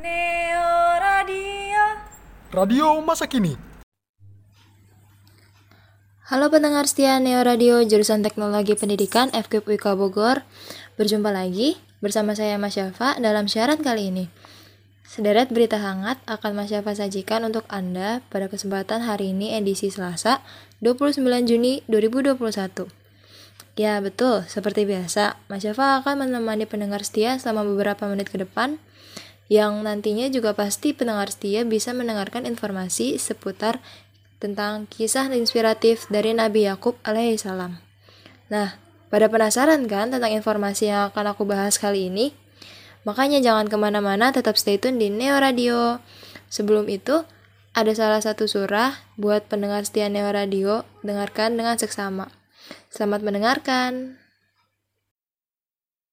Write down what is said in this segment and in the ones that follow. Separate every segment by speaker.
Speaker 1: Neo Radio.
Speaker 2: Radio masa kini.
Speaker 3: Halo pendengar setia Neo Radio jurusan Teknologi Pendidikan FKIP UIK Bogor. Berjumpa lagi bersama saya Mas Syafa dalam siaran kali ini. Sederet berita hangat akan Mas Syafa sajikan untuk Anda pada kesempatan hari ini edisi Selasa 29 Juni 2021. Ya betul, seperti biasa, Mas Syafa akan menemani pendengar setia selama beberapa menit ke depan yang nantinya juga pasti pendengar setia bisa mendengarkan informasi seputar tentang kisah inspiratif dari Nabi Yakub alaihissalam. Nah, pada penasaran kan tentang informasi yang akan aku bahas kali ini? Makanya jangan ke mana-mana, tetap stay tune di Neo Radio. Sebelum itu, ada salah satu surah buat pendengar setia Neo Radio, dengarkan dengan seksama. Selamat mendengarkan.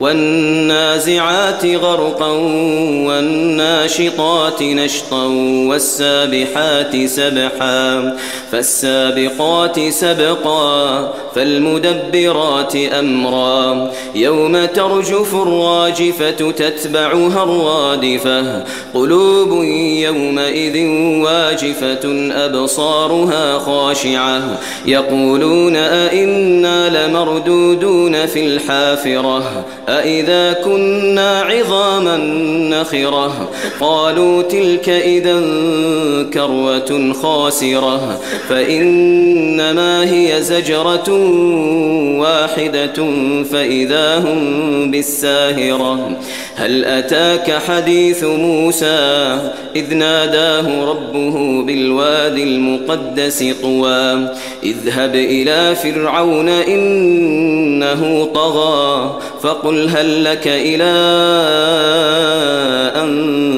Speaker 4: والنازعات غرقا والناشطات نشطا والسابحات سبحا فالسابقات سبقا فالمدبرات أمرا يوم ترجف الراجفة تتبعها الرادفة قلوب يومئذ واجفة أبصارها خاشعة يقولون أئنا لمردودون في الحافرة أإذا كنا عظاما نخرة قالوا تلك إذا كروة خاسرة فإنما هي زجرة واحدة فإذا هم بالساهرة هل أتاك حديث موسى إذ ناداه ربه بالوادي المقدس طوى اذهب إلى فرعون إنه طغى فقل هل لك إلى أن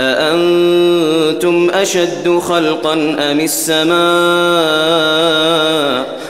Speaker 4: أأنتم أشد خلقا أم السماء؟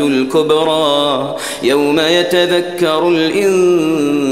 Speaker 4: الكبرى يوم يتذكر الإنسان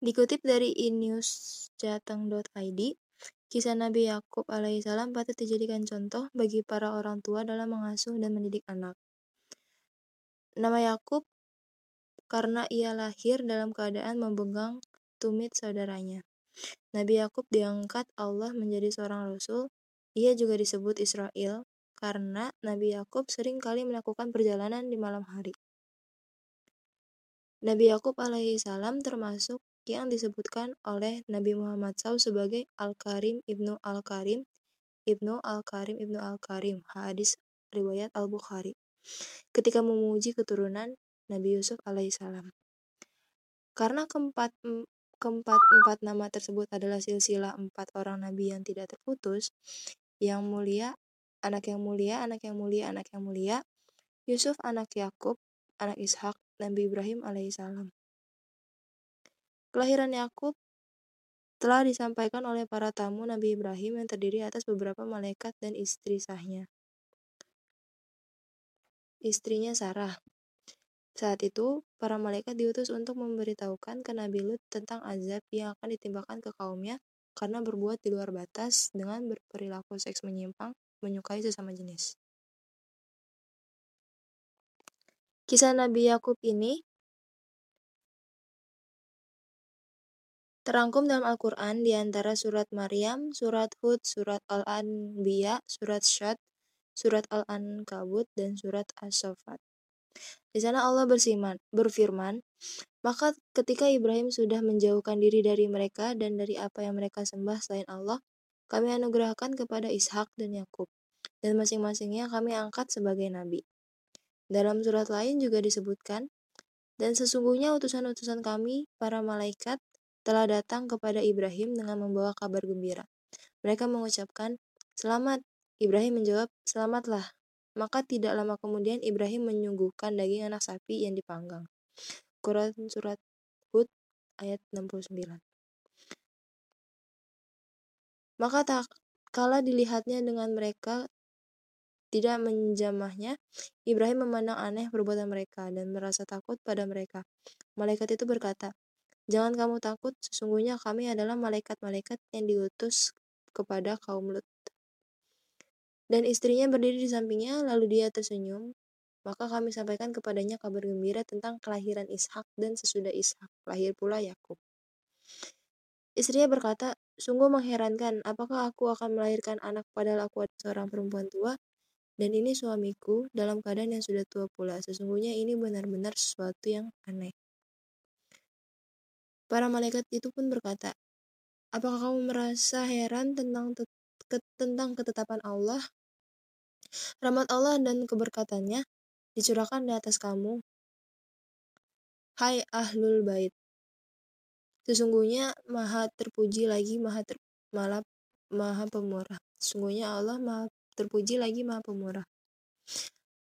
Speaker 3: Dikutip dari inewsjateng.id, kisah Nabi Yakub alaihissalam patut dijadikan contoh bagi para orang tua dalam mengasuh dan mendidik anak. Nama Yakub karena ia lahir dalam keadaan memegang tumit saudaranya. Nabi Yakub diangkat Allah menjadi seorang rasul. Ia juga disebut Israel karena Nabi Yakub sering kali melakukan perjalanan di malam hari. Nabi Yakub alaihissalam termasuk yang disebutkan oleh Nabi Muhammad SAW sebagai Al-Karim Ibnu Al-Karim Ibnu Al-Karim Ibnu Al-Karim hadis riwayat Al-Bukhari ketika memuji keturunan Nabi Yusuf alaihissalam karena keempat keempat-empat nama tersebut adalah silsilah empat orang nabi yang tidak terputus, yang mulia, anak yang mulia, anak yang mulia, anak yang mulia, Yusuf anak Yakub, anak Ishak, Nabi Ibrahim alaihissalam. Kelahiran Yakub telah disampaikan oleh para tamu Nabi Ibrahim yang terdiri atas beberapa malaikat dan istri sahnya. Istrinya Sarah. Saat itu, para malaikat diutus untuk memberitahukan ke Nabi Lut tentang azab yang akan ditimbakan ke kaumnya karena berbuat di luar batas dengan berperilaku seks menyimpang, menyukai sesama jenis. Kisah Nabi Yakub ini terangkum dalam Al-Quran di antara surat Maryam, surat Hud, surat Al-Anbiya, surat Syad, surat Al-Ankabut, dan surat As-Sofat. Di sana Allah bersiman, berfirman, maka ketika Ibrahim sudah menjauhkan diri dari mereka dan dari apa yang mereka sembah selain Allah, kami anugerahkan kepada Ishak dan Yakub, dan masing-masingnya kami angkat sebagai nabi. Dalam surat lain juga disebutkan, dan sesungguhnya utusan-utusan kami, para malaikat, telah datang kepada Ibrahim dengan membawa kabar gembira. Mereka mengucapkan, Selamat. Ibrahim menjawab, Selamatlah. Maka tidak lama kemudian Ibrahim menyuguhkan daging anak sapi yang dipanggang. Quran Surat Hud ayat 69 Maka tak kala dilihatnya dengan mereka tidak menjamahnya, Ibrahim memandang aneh perbuatan mereka dan merasa takut pada mereka. Malaikat itu berkata, Jangan kamu takut, sesungguhnya kami adalah malaikat-malaikat yang diutus kepada kaum Lut. Dan istrinya berdiri di sampingnya, lalu dia tersenyum. Maka kami sampaikan kepadanya kabar gembira tentang kelahiran Ishak dan sesudah Ishak, lahir pula Yakub. Istrinya berkata, sungguh mengherankan, apakah aku akan melahirkan anak padahal aku adalah seorang perempuan tua? Dan ini suamiku dalam keadaan yang sudah tua pula. Sesungguhnya ini benar-benar sesuatu yang aneh. Para malaikat itu pun berkata, Apakah kamu merasa heran tentang tentang ketetapan Allah Rahmat Allah dan keberkatannya dicurahkan di atas kamu. Hai Ahlul Bait. Sesungguhnya maha terpuji lagi maha ter, malah maha pemurah. Sesungguhnya Allah maha terpuji lagi maha pemurah.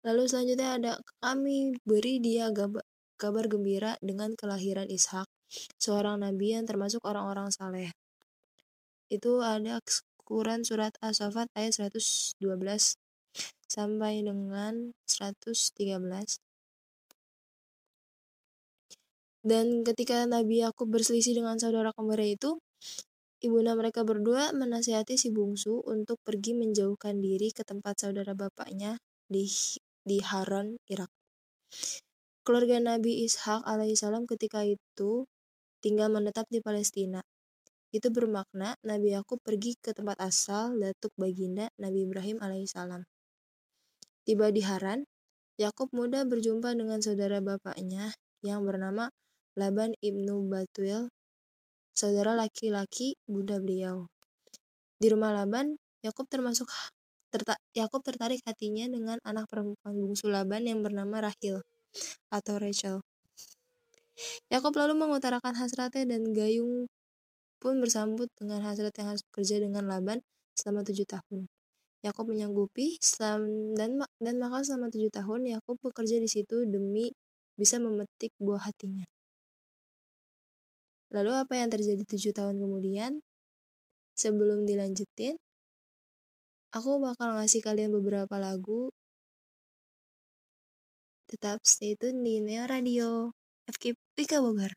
Speaker 3: Lalu selanjutnya ada kami beri dia kabar gembira dengan kelahiran Ishak, seorang nabi yang termasuk orang-orang saleh. Itu ada Quran surat As-Saffat ayat 112 sampai dengan 113. Dan ketika Nabi Yakub berselisih dengan saudara kembar itu, ibunda mereka berdua menasihati si bungsu untuk pergi menjauhkan diri ke tempat saudara bapaknya di di Haran, Irak. Keluarga Nabi Ishak alaihissalam ketika itu tinggal menetap di Palestina. Itu bermakna Nabi Yakub pergi ke tempat asal datuk baginda Nabi Ibrahim alaihissalam. Tiba di Haran, Yakub muda berjumpa dengan saudara bapaknya yang bernama Laban ibnu Batuel, saudara laki-laki Bunda beliau. Di rumah Laban, Yakub termasuk Yakub tertarik hatinya dengan anak perempuan bungsu Laban yang bernama Rahil atau Rachel. Yakub lalu mengutarakan hasratnya dan Gayung pun bersambut dengan hasrat yang harus bekerja dengan Laban selama tujuh tahun. Yakub menyanggupi dan dan maka selama tujuh tahun Yakub bekerja di situ demi bisa memetik buah hatinya. Lalu apa yang terjadi tujuh tahun kemudian? Sebelum dilanjutin, aku bakal ngasih kalian beberapa lagu. Tetap stay tune di Neo Radio. FKP Bogor.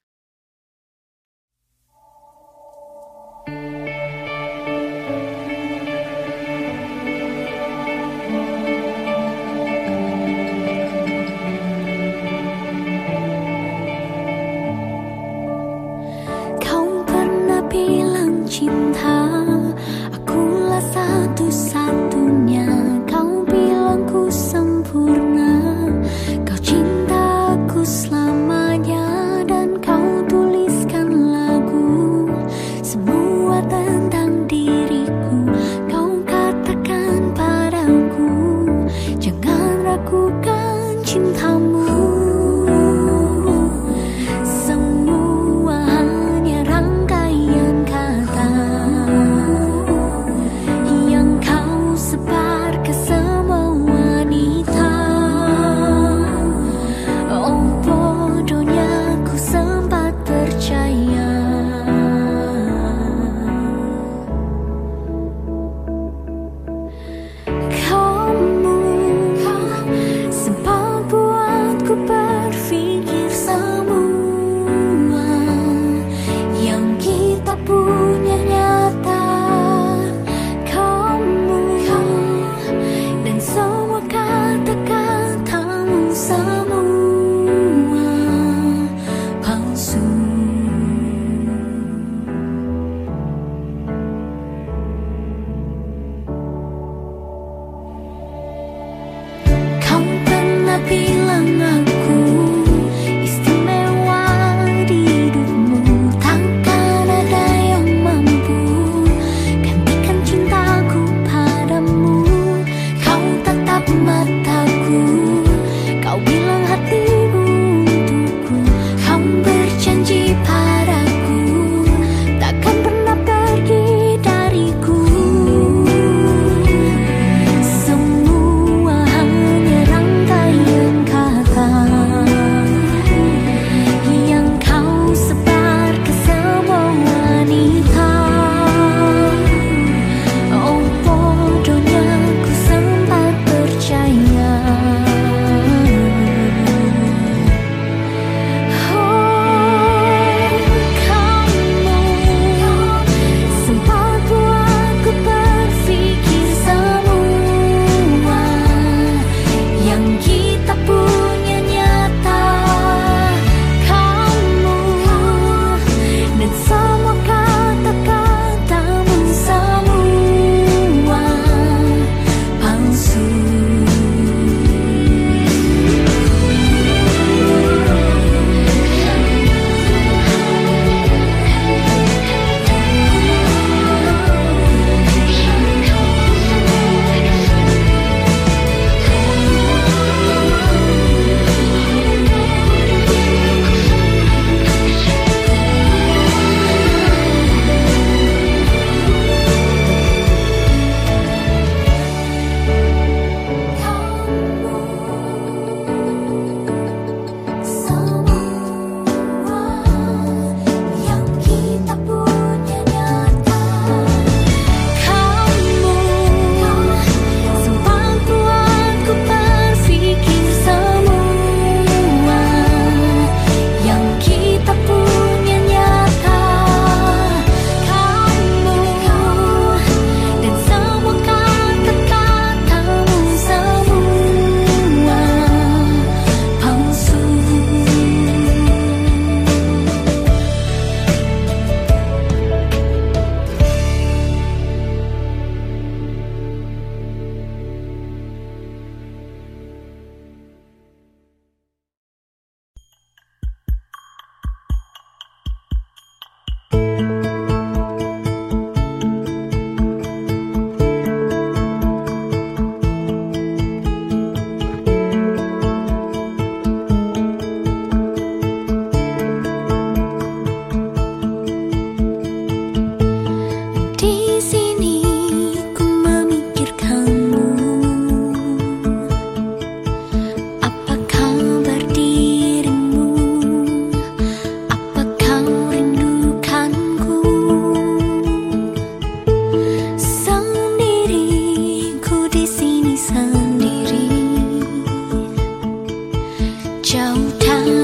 Speaker 5: 教堂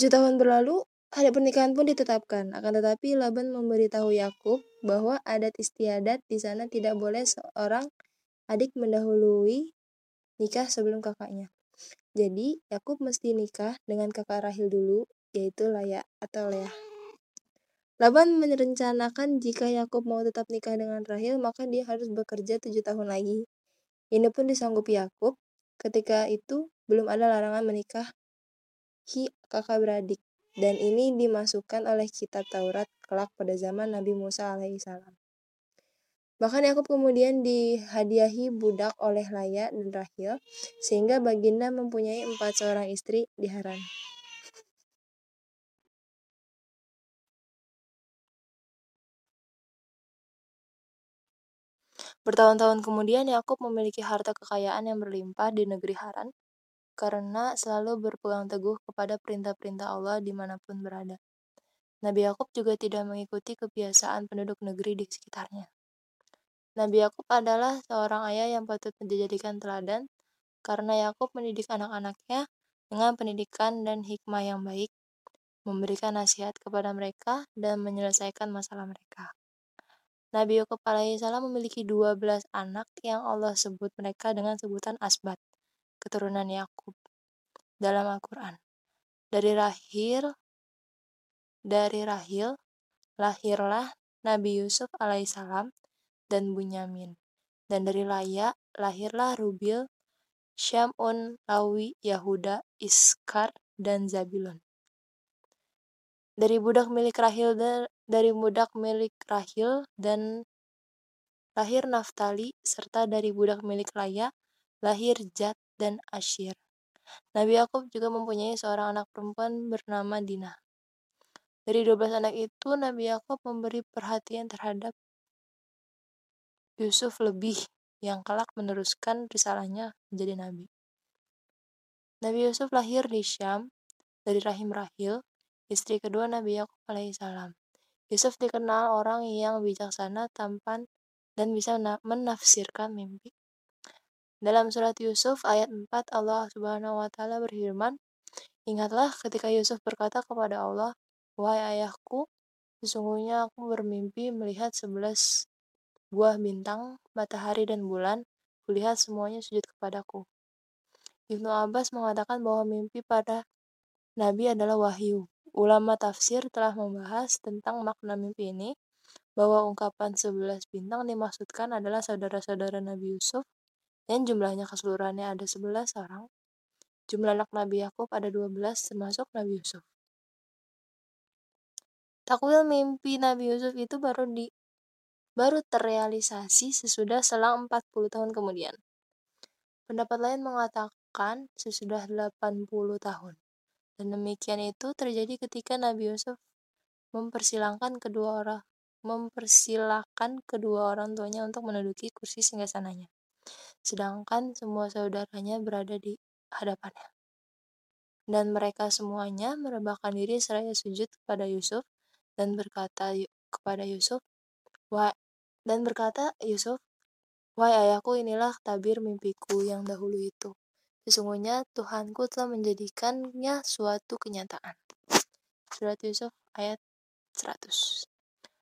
Speaker 3: Tujuh tahun berlalu, hari pernikahan pun ditetapkan. Akan tetapi Laban memberitahu Yakub bahwa adat istiadat di sana tidak boleh seorang adik mendahului nikah sebelum kakaknya. Jadi, Yakub mesti nikah dengan kakak Rahil dulu, yaitu Laya atau Leah. Laban merencanakan jika Yakub mau tetap nikah dengan Rahil, maka dia harus bekerja tujuh tahun lagi. Ini pun disanggupi Yakub. Ketika itu, belum ada larangan menikah hi kakak beradik dan ini dimasukkan oleh kitab Taurat kelak pada zaman Nabi Musa alaihissalam. Bahkan Yakub kemudian dihadiahi budak oleh Laya dan Rahil, sehingga baginda mempunyai empat seorang istri di Haran. Bertahun-tahun kemudian Yakub memiliki harta kekayaan yang berlimpah di negeri Haran, karena selalu berpegang teguh kepada perintah-perintah Allah di mana pun berada. Nabi Yakub juga tidak mengikuti kebiasaan penduduk negeri di sekitarnya. Nabi Yakub adalah seorang ayah yang patut dijadikan teladan karena Yakub mendidik anak-anaknya dengan pendidikan dan hikmah yang baik, memberikan nasihat kepada mereka dan menyelesaikan masalah mereka. Nabi Yakub alaihissalam memiliki 12 anak yang Allah sebut mereka dengan sebutan asbat keturunan Yakub dalam Al-Quran. Dari Rahil, dari Rahil, lahirlah Nabi Yusuf alaihissalam dan Bunyamin. Dan dari Laya, lahirlah Rubil, Syamun, Lawi, Yahuda, Iskar, dan Zabilon. Dari budak milik Rahil dari budak milik Rahil dan lahir Naftali serta dari budak milik Laya lahir Jad dan Ashir. Nabi Yakub juga mempunyai seorang anak perempuan bernama Dina. Dari 12 anak itu, Nabi Yakub memberi perhatian terhadap Yusuf lebih yang kelak meneruskan risalahnya menjadi nabi. Nabi Yusuf lahir di Syam dari rahim Rahil, istri kedua Nabi Yakub alaihissalam. Yusuf dikenal orang yang bijaksana, tampan, dan bisa menafsirkan mimpi. Dalam surat Yusuf ayat 4 Allah Subhanahu wa taala berfirman, "Ingatlah ketika Yusuf berkata kepada Allah, "Wahai ayahku, sesungguhnya aku bermimpi melihat sebelas buah bintang, matahari dan bulan, kulihat semuanya sujud kepadaku." Ibnu Abbas mengatakan bahwa mimpi pada Nabi adalah wahyu. Ulama tafsir telah membahas tentang makna mimpi ini, bahwa ungkapan sebelas bintang dimaksudkan adalah saudara-saudara Nabi Yusuf yang jumlahnya keseluruhannya ada 11 orang. Jumlah anak Nabi Yakub ada 12 termasuk Nabi Yusuf. Takwil mimpi Nabi Yusuf itu baru di baru terrealisasi sesudah selang 40 tahun kemudian. Pendapat lain mengatakan sesudah 80 tahun. Dan demikian itu terjadi ketika Nabi Yusuf mempersilahkan kedua orang mempersilahkan kedua orang tuanya untuk menduduki kursi singgasananya sedangkan semua saudaranya berada di hadapannya. Dan mereka semuanya merebahkan diri seraya sujud kepada Yusuf dan berkata kepada Yusuf, Wah, dan berkata Yusuf, Wahai ayahku inilah tabir mimpiku yang dahulu itu. Sesungguhnya Tuhanku telah menjadikannya suatu kenyataan. Surat Yusuf ayat 100.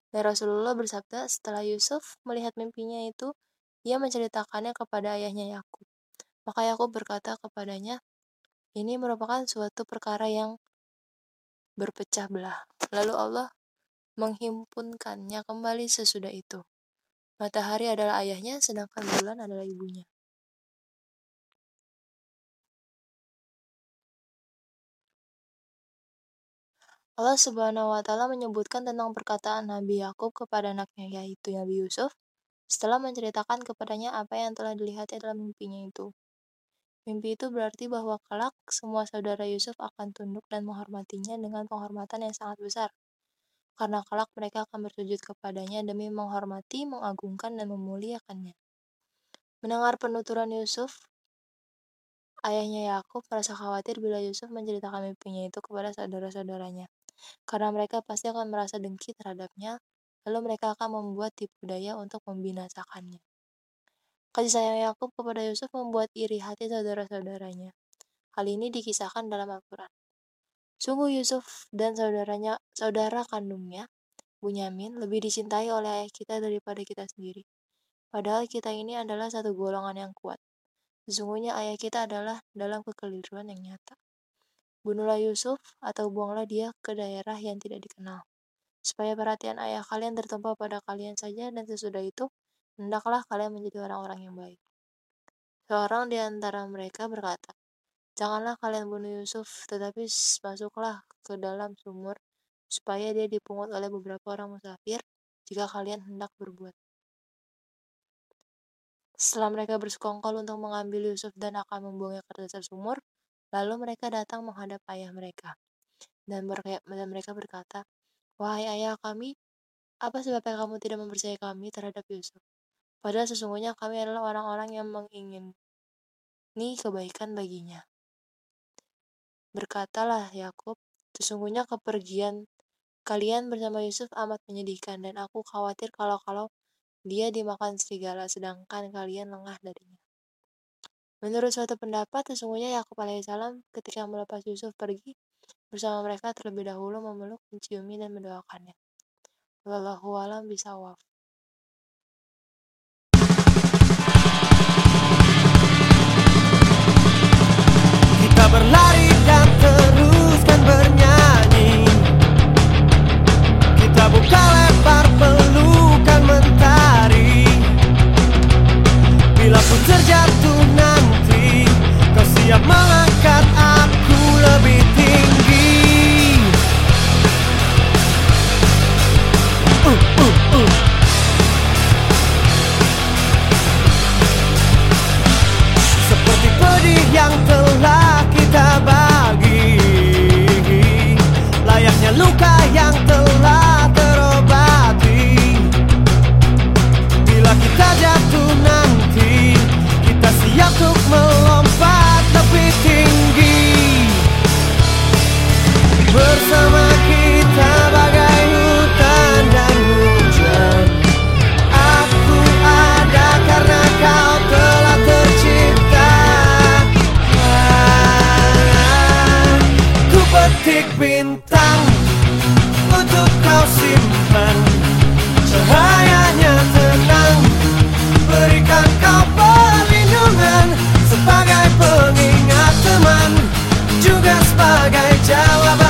Speaker 3: Dan Rasulullah bersabda setelah Yusuf melihat mimpinya itu, ia menceritakannya kepada ayahnya Yakub. Maka Yakub berkata kepadanya, "Ini merupakan suatu perkara yang berpecah belah." Lalu Allah menghimpunkannya kembali sesudah itu. Matahari adalah ayahnya, sedangkan bulan adalah ibunya. Allah Subhanahu wa taala menyebutkan tentang perkataan Nabi Yakub kepada anaknya yaitu Nabi Yusuf setelah menceritakan kepadanya apa yang telah dilihatnya dalam mimpinya itu. Mimpi itu berarti bahwa kelak semua saudara Yusuf akan tunduk dan menghormatinya dengan penghormatan yang sangat besar. Karena kelak mereka akan bersujud kepadanya demi menghormati, mengagungkan, dan memuliakannya. Mendengar penuturan Yusuf, ayahnya Yakub merasa khawatir bila Yusuf menceritakan mimpinya itu kepada saudara-saudaranya. Karena mereka pasti akan merasa dengki terhadapnya lalu mereka akan membuat tipu daya untuk membinasakannya. Kasih sayang Yakub kepada Yusuf membuat iri hati saudara-saudaranya. Hal ini dikisahkan dalam Al-Quran. Sungguh Yusuf dan saudaranya, saudara kandungnya, Bunyamin, lebih dicintai oleh ayah kita daripada kita sendiri. Padahal kita ini adalah satu golongan yang kuat. Sesungguhnya ayah kita adalah dalam kekeliruan yang nyata. Bunuhlah Yusuf atau buanglah dia ke daerah yang tidak dikenal. Supaya perhatian ayah kalian tertumpah pada kalian saja dan sesudah itu, hendaklah kalian menjadi orang-orang yang baik. Seorang di antara mereka berkata, Janganlah kalian bunuh Yusuf, tetapi masuklah ke dalam sumur, supaya dia dipungut oleh beberapa orang musafir, jika kalian hendak berbuat. Setelah mereka bersekongkol untuk mengambil Yusuf dan akan membuangnya ke dasar sumur, lalu mereka datang menghadap ayah mereka. Dan, mereka berkata, Wahai ayah kami, apa sebabnya kamu tidak mempercayai kami terhadap Yusuf? Padahal sesungguhnya kami adalah orang-orang yang mengingini kebaikan baginya. Berkatalah Yakub, sesungguhnya kepergian kalian bersama Yusuf amat menyedihkan dan aku khawatir kalau-kalau dia dimakan serigala sedangkan kalian lengah darinya. Menurut suatu pendapat, sesungguhnya Yakub alaihissalam ketika melepas Yusuf pergi bersama mereka terlebih dahulu memeluk, menciumi dan mendoakannya. Wallahu alam bisawab.
Speaker 5: Kita berlari Ku petik bintang untuk kau simpan. Cahayanya tenang Berikan kau perlindungan. Sebagai pengingat teman Juga sebagai jawaban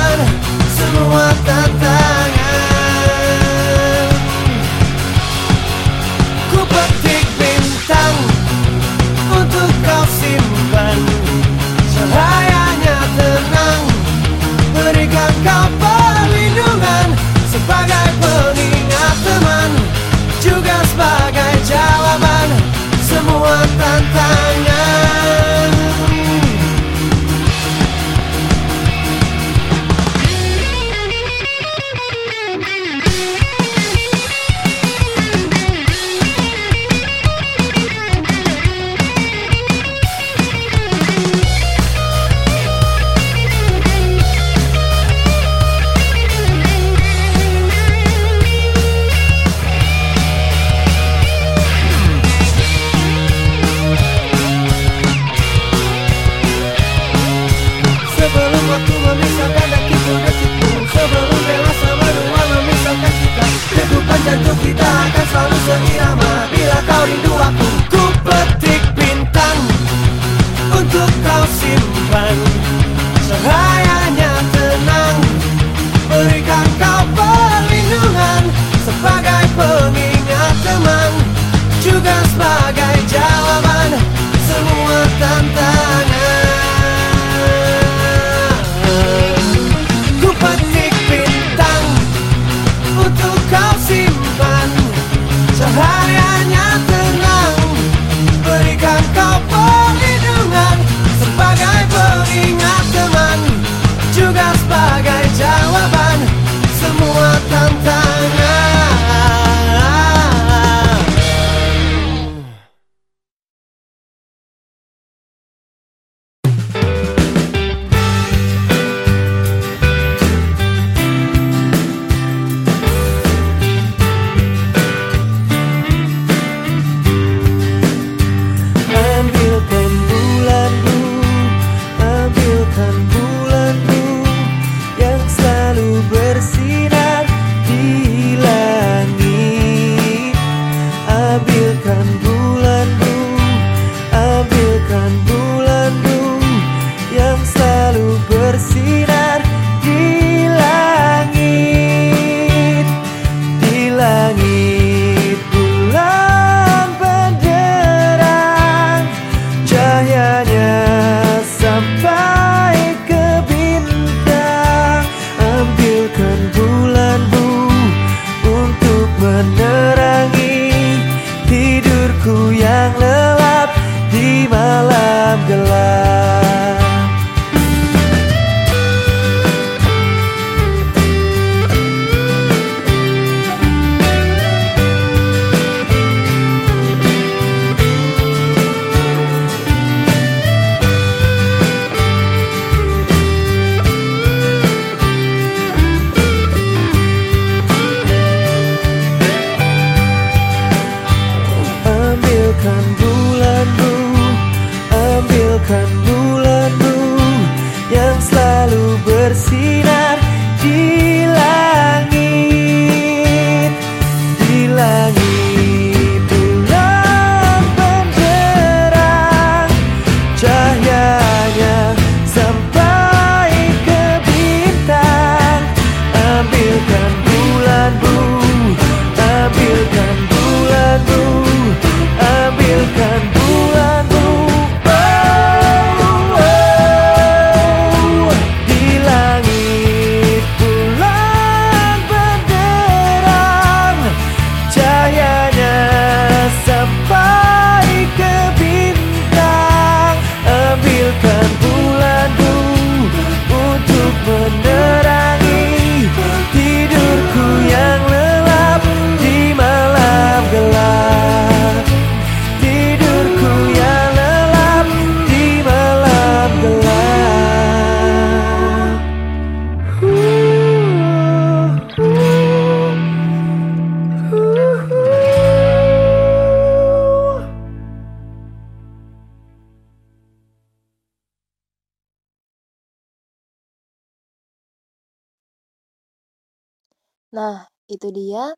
Speaker 3: Nah, itu dia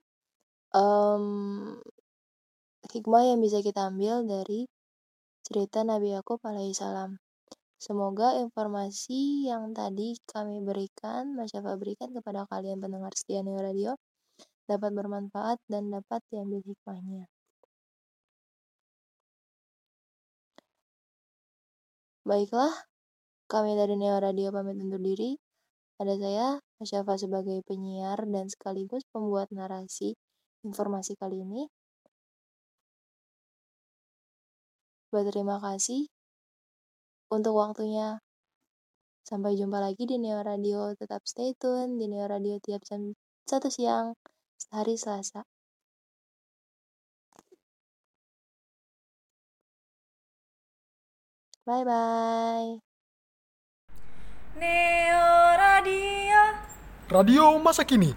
Speaker 3: em, hikmah yang bisa kita ambil dari cerita Nabi Yakub alaihissalam. Semoga informasi yang tadi kami berikan, Mas Syafa berikan kepada kalian pendengar setia Neo Radio dapat bermanfaat dan dapat diambil hikmahnya. Baiklah, kami dari Neo Radio pamit undur diri. Ada saya, Mas Syafa sebagai penyiar dan sekaligus pembuat narasi informasi kali ini. Berterima kasih untuk waktunya. Sampai jumpa lagi di Neo Radio. Tetap stay tune di Neo Radio tiap jam 1 siang hari Selasa. Bye bye.
Speaker 1: Neo Radio
Speaker 2: Radio masa kini.